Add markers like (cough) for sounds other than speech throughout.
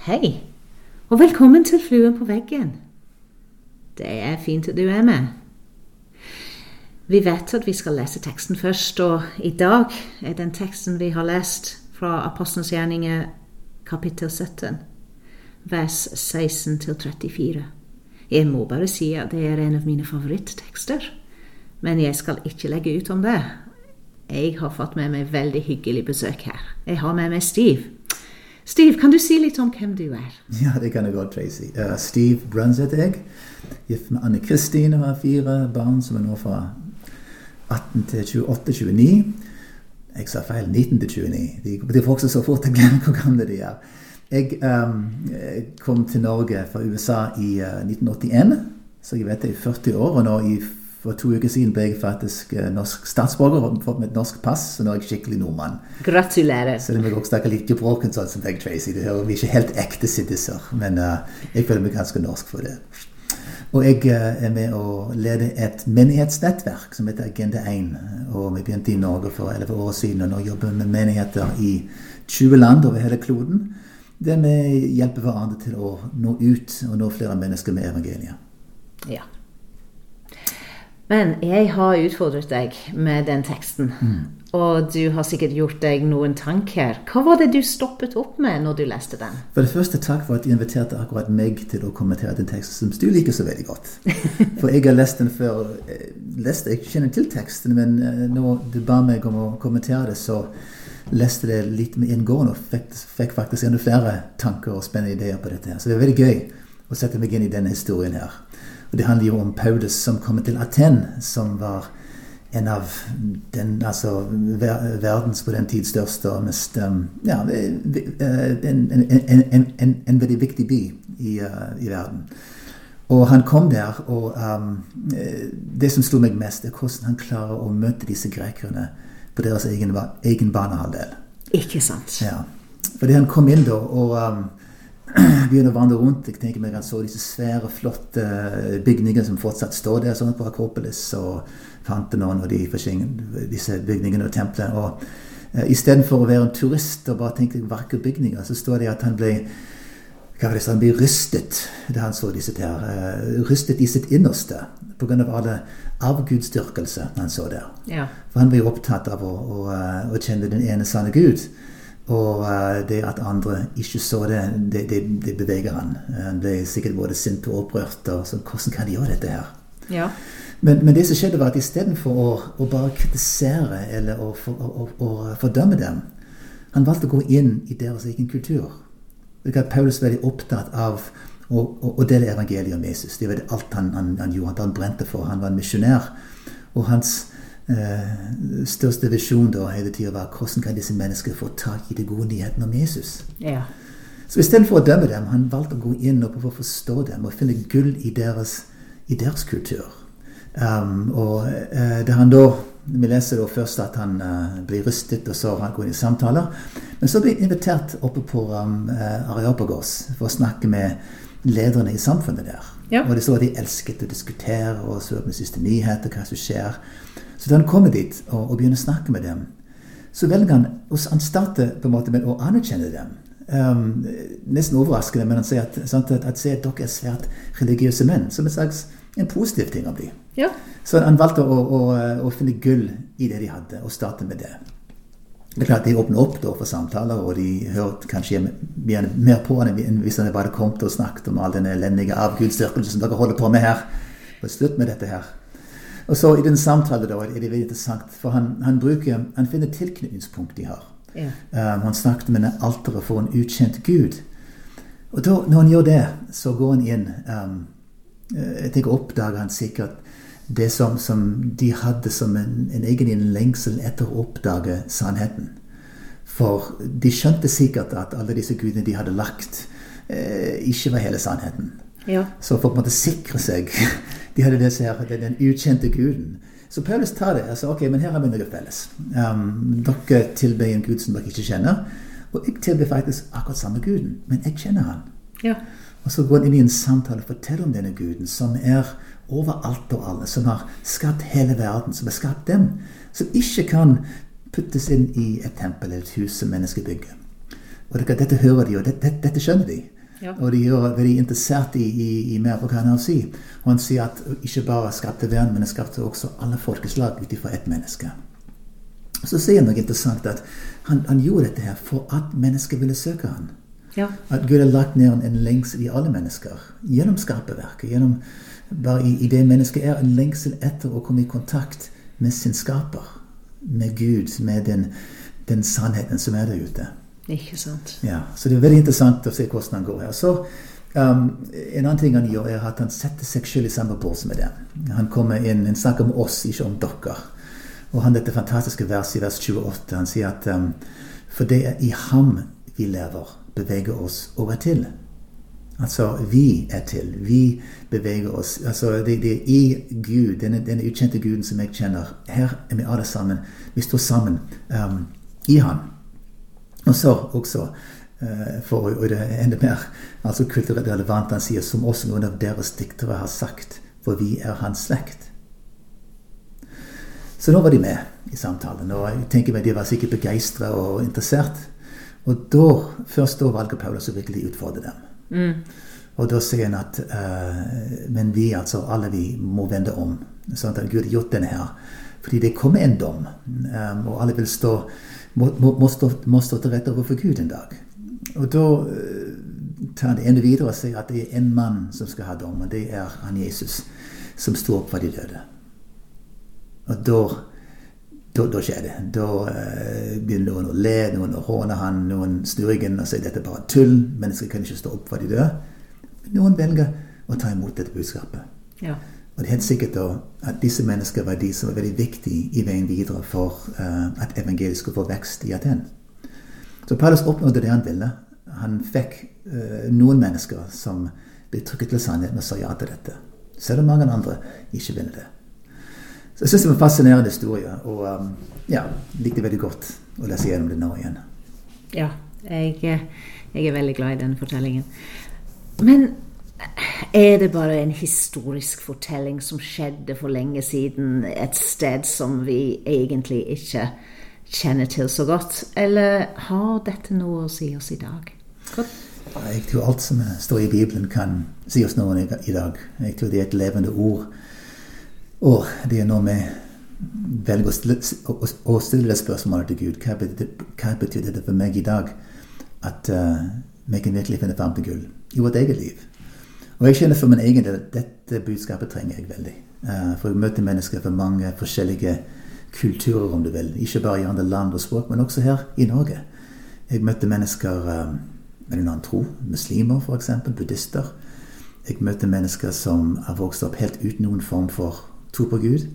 Hei, og velkommen til Fluen på veggen. Det er fint at du er med. Vi vet at vi skal lese teksten først, og i dag er den teksten vi har lest fra Apostelens gjerninger kapittel 17, vers 16 til 34. Jeg må bare si at det er en av mine favorittekster, men jeg skal ikke legge ut om det. Jeg har fått med meg veldig hyggelig besøk her. Jeg har med meg Steve. Steve, kan du si litt om hvem du er? Ja, det kan jeg godt, Tracy. Uh, Steve jeg. Gift med Anne Kristine og har fire barn som er nå fra 18 til 28-29. Jeg sa feil. 19 til 29. De, de vokser så fort jeg glemmer hvor gamle de er. Jeg um, kom til Norge fra USA i uh, 1981, så jeg vet det i 40 år. Og nå i for to uker siden ble jeg faktisk uh, norsk statsborger og med et norsk pass. Så nå er jeg skikkelig nordmann. Gratulerer. Selv om jeg også snakker litt gebroken sånn som deg, Tracy. Det hører vi ikke helt ekte sidiser. Men uh, jeg føler meg ganske norsk for det. Og jeg uh, er med å lede et menighetsnettverk som heter Agenda 1. Og vi begynte i Norge for 11 år siden, og nå jobber vi med menigheter i 20 land over hele kloden. Der vi hjelper hverandre til å nå ut og nå flere mennesker med evangeliet. Ja. Men jeg har utfordret deg med den teksten. Mm. Og du har sikkert gjort deg noen tanker. Hva var det du stoppet opp med når du leste den? For det første, takk for at du inviterte akkurat meg til å kommentere den teksten som du liker så veldig godt. (laughs) For jeg har lest den før. Lest, jeg kjenner til teksten, men eh, når du ba meg om å kommentere det, så leste det litt med inngående og fikk, fikk faktisk enda flere tanker og spennende ideer på dette. her. Så det er veldig gøy å sette meg inn i denne historien her. Og Det handler jo om Paulus som kommer til Aten, som var en av den, altså, verdens på den tid største og mest um, ja, en, en, en, en, veldig viktig by i, uh, i, verden. Og han kom der, og um, det som slo meg mest, er hvordan han klarer å møte disse grekerne på deres egen, egen banehalvdel. Ikke sant? Ja. Fordi han kom inn da, og um, (clears throat) begynner å vandre rundt. Jeg tenker meg Han så disse svære, flotte bygninger som fortsatt står der, sånn på Akropolis og Panthenon og de disse bygningene og templene. Og uh, Istedenfor å være en turist og bare tenke vakre bygninger, så står det at han ble hva var det, så han ble rystet da han så disse der. Uh, rystet i sitt innerste pga. alle avgudsdyrkelse han så der. Ja. For han jo opptatt av å, å, å kjenne den ene sanne Gud. Og uh, det at andre ikke så det, det, det, det, beveger han. Han ble sikkert både sint og opprørt. Og så, hvordan kan de gjøre dette her? Ja. Men, men, det som skjedde, var at istedenfor å, å bare kritisere eller å, å, å, fordømme dem, han valgte å gå inn i deres egen kultur. Paulus var veldig opptatt av å, å, dele evangeliet om Jesus. Det var alt han, han, han gjorde. Han brente for. Han var en misjonær. Og hans eh, største visjon da hele tida var hvordan kan disse menneskene få tak i de gode nyhetene om Jesus. Ja. Så istedenfor å dømme dem, han valgte å gå inn og prøve å forstå dem og finne gull i deres, i deres kultur. Um, og uh, det han da Vi leser da først at han uh, blir rystet, og så han går inn i samtaler. Men så blir han invitert oppe på um, Areopagos for å snakke med lederne i samfunnet der. Ja. Og det står at de elsket å diskutere og så opp med siste nyheter, hva som skjer. Så da han kommer dit og, og begynner å snakke med dem, så velger han og Han starter på en måte med å anerkjenne dem. Um, nesten overraskende, men han sier at, sant, at, at, at dere er svært religiøse menn. Som en slags en positiv ting å bli. Ja. Så han valgte å, å, å, finne gull i det de hadde, og starte med det. Det er klart De åpner opp for samtaler, og de hørte kanskje mer, på enn hvis han bare kom og snakket om all den elendige avgudsdyrkelsen dere holder på med her. Og slutt med dette her. Og så I den samtalen da, er det veldig interessant, for han, han, bruker, han finner tilknytningspunkt de har. Ja. Um, han snakket med en alteret for en ukjent gud. Og da, når han gjør det, så går han inn um, Jeg tenker oppdager han sikkert det som, som de hadde som en, en egen lengsel etter å oppdage sannheten. For de skjønte sikkert at alle disse gudene de hadde lagt, eh, ikke var hele sannheten. Ja. Så for å på en måte sikre seg De hadde det her, den ukjente guden. Så Paulus tar det. altså, ok, men her har vi noe felles. Um, dere tilber en gud som dere ikke kjenner. Og jeg tilber faktisk akkurat samme guden, men jeg kjenner han. Ja. Og så går han inn i en samtale og forteller om denne guden, som er overalt og alle, som har skapt hele verden, som har skapt dem. Som ikke kan puttes inn i et tempel eller et hus som mennesker bygger. Og dette hører de, og det, det, dette skjønner de. Ja. Og de er veldig interessert i, i, i mer hva han har å si. Og han sier at ikke bare skapte verden, men han skapte også alle folkeslag ut ifra ett menneske. Så sier han noe interessant, at han, han gjorde dette her for at mennesker ville søke han. Ja. At Gud har lagt ned en lengsel i alle mennesker. Gjennom skaperverket. Gjennom bare i, i det mennesket er en lengsel etter å komme i kontakt med sin skaper. Med Gud, med den, den sannheten som er der ute. Ikke sant. Ja, Så det er veldig interessant å se hvordan han går her. Så um, En annen ting han gjør, er at han setter seg selv i samme bås med dem. Han kommer inn, han snakker om oss, ikke om dere. Og han dette fantastiske verset i vers 28, han sier at um, for det er i ham vi lever, beveger oss og er til. Altså, vi er til. Vi beveger oss. Altså, det, det er i Gud, denne, denne ukjente Guden som jeg kjenner. Her er vi alle sammen. Vi står sammen um, i Han. Og så også, uh, for å det enda mer altså kulturelt relevant, han sier som også noen av deres diktere har sagt, for vi er hans slekt. Så nå var de med i samtalen, og jeg tenker meg de var sikkert begeistra og interessert. Og da, først da valgte Paulus å virkelig utfordre dem. Mm. Og da sier han at uh, Men vi, altså alle vi, må vende om. Sånn at Gud har gjort denne her. Fordi det kommer en dom, um, og alle vil stå må, må, stå, må stå til rette overfor Gud en dag. Og da uh, tar det enda videre og sier at det er en mann som skal ha dom, og det er han Jesus, som sto opp fra de døde. Og da da, da skjer det. Da uh, begynner noen å le, noen å håne han, noen snur ryggen og sier dette er bare tull. Mennesker kan ikke stå opp for de døde. Men noen velger å ta imot dette budskapet. Ja. Og det er helt sikkert da at disse menneskene var de som var veldig viktige i veien videre for uh, at evangeliet skulle få vekst i Aten. Så Paulus oppnådde det han ville. Han fikk uh, noen mennesker som ble trykket til sannheten og sa ja til dette. Selv om mange andre ikke ville det. Så jeg syns det var en fascinerende historie, og um, ja, likte veldig godt å lese gjennom det nå igjen. Ja, jeg, jeg er veldig glad i denne fortellingen. Men er det bare en historisk fortelling som skjedde for lenge siden et sted som vi egentlig ikke kjenner til så godt? Eller har dette noe å si oss i dag? Hva? Jeg tror alt som står i Bibelen, kan si oss noe i dag. Jeg tror det er et levende ord. Og det er når vi velger å stille, det spørsmålet til Gud hva betyr, hva det for meg i dag at uh, vi kan virkelig finne fram til gull i vårt eget liv? Og jeg kjenner for min egen del at dette budskapet trenger jeg veldig. Uh, for jeg møter mennesker fra mange forskjellige kulturer, om du vil. Ikke bare i andre land og språk, men også her i Norge. Jeg møter mennesker uh, med en annen tro. Muslimer, f.eks. Buddhister. Jeg møter mennesker som har vokst opp helt uten noen form for tro på Gud.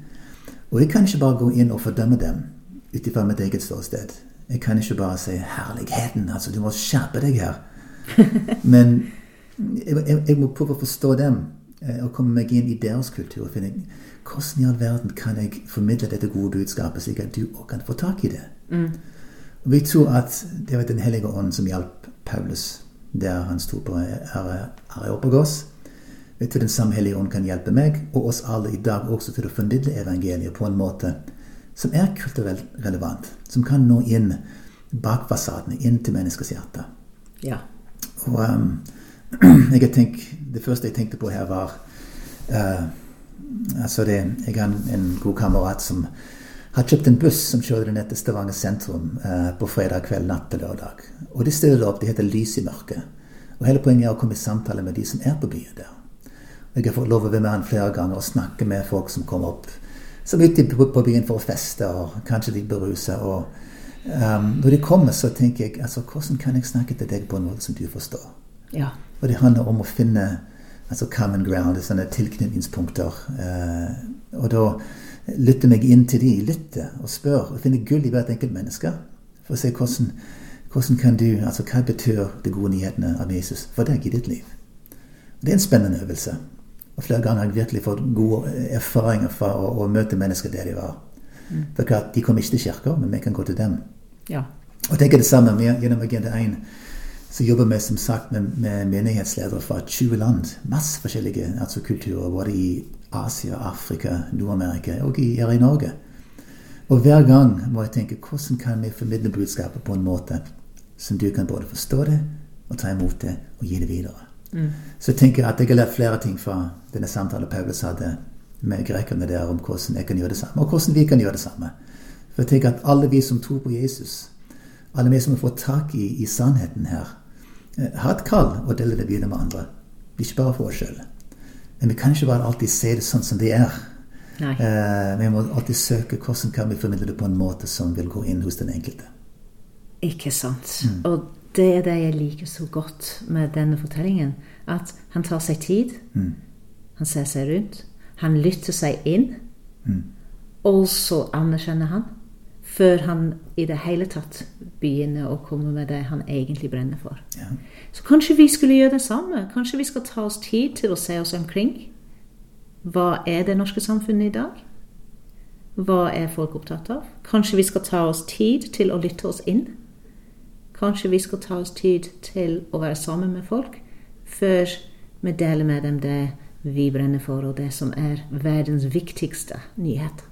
Og jeg kan ikke bare gå inn og fordømme dem ut ifra mitt eget ståsted. Jeg kan ikke bare si 'herligheten', altså du må skjerpe deg her. (laughs) Men jeg, jeg, jeg, må prøve å forstå dem og komme meg inn i deres kultur. og finne Hvordan i all verden kan jeg formidle dette gode budskapet, slik at du òg kan få tak i det? Mm. Og Vi tror at det var Den hellige ånd som hjalp Paulus der han sto på Areopagos. Vet du, Den samme hellige ånd kan hjelpe meg og oss alle i dag også til å formidle evangeliet på en måte som er kulturelt relevant. Som kan nå inn bak fasadene, inn til menneskers hjerte. Ja. Og um, (clears throat) jeg tenk, Det første jeg tenkte på her, var uh, altså det, Jeg har en, en god kamerat som har kjøpt en buss som kjører ned til Stavanger sentrum uh, på fredag kveld natt til lørdag. Og de stiller opp, det heter Lys i mørket. Og Hele poenget er å komme i samtale med de som er på byen der. Og Jeg har fått lov å være med han flere ganger og snakke med folk som kommer opp som er ute på byen for å feste og kanskje litt berusa. Um, når de kommer, så tenker jeg altså, hvordan kan jeg snakke til deg på en måte som du forstår? Ja. Og det handler om å finne altså common ground, sånne tilknytningspunkter. Uh, og da lytte meg inn til de, lytte og spør, og finne gull i hvert enkelt menneske. For å se hvordan, hvordan kan du, altså hva betyr de gode nyhetene av Jesus for deg i ditt liv. Og Det er en spennende øvelse. Og flere ganger har jeg virkelig fått gode erfaringer fra å, å møte mennesker der de var. Mm. For klart, De kom ikke til kirka, men vi kan gå til dem. Ja. Og tenker det samme med, gjennom Agenda 1. Så jobber vi som sagt med, med menighetsledere fra 20 land. Masse forskjellige altså kulturer. Både i Asia, Afrika, Nord-Amerika og i, her i Norge. Og hver gang må jeg tenke hvordan kan vi formidle budskapet på en måte som du kan både forstå det og ta imot det og gi det videre. Så jeg tenker at jeg har lært flere ting fra denne samtalen Paulus hadde med grekerne der om hvordan jeg kan gjøre det samme, og hvordan vi kan gjøre det samme. For jeg tenker at alle vi som tror på Jesus, alle vi som har fått tak i, i sannheten her, har et kall å dele det videre med andre. Ikke bare for oss sjøl. Men vi kan ikke bare alltid se det sånn som det er. Eh, vi må alltid søke hvordan kan vi formidle det på en måte som vil gå inn hos den enkelte. Ikke sant. Og det er det jeg liker så godt med denne fortellingen. At han tar seg tid. Han ser seg rundt. Han lytter seg inn. Og så anerkjenner han. Før han i det hele tatt begynner å komme med det han egentlig brenner for. Ja. Så kanskje vi skulle gjøre det samme. Kanskje vi skal ta oss tid til å se oss omkring. Hva er det norske samfunnet i dag? Hva er folk opptatt av? Kanskje vi skal ta oss tid til å lytte oss inn? Kanskje vi skal ta oss tid til å være sammen med folk før vi deler med dem det vi brenner for, og det som er verdens viktigste nyhet.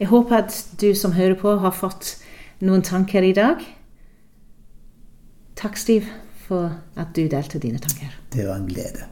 Jeg håper at du som hører på, har fått noen tanker i dag. Takk, Stiv, for at du delte dine tanker. Det var en glede.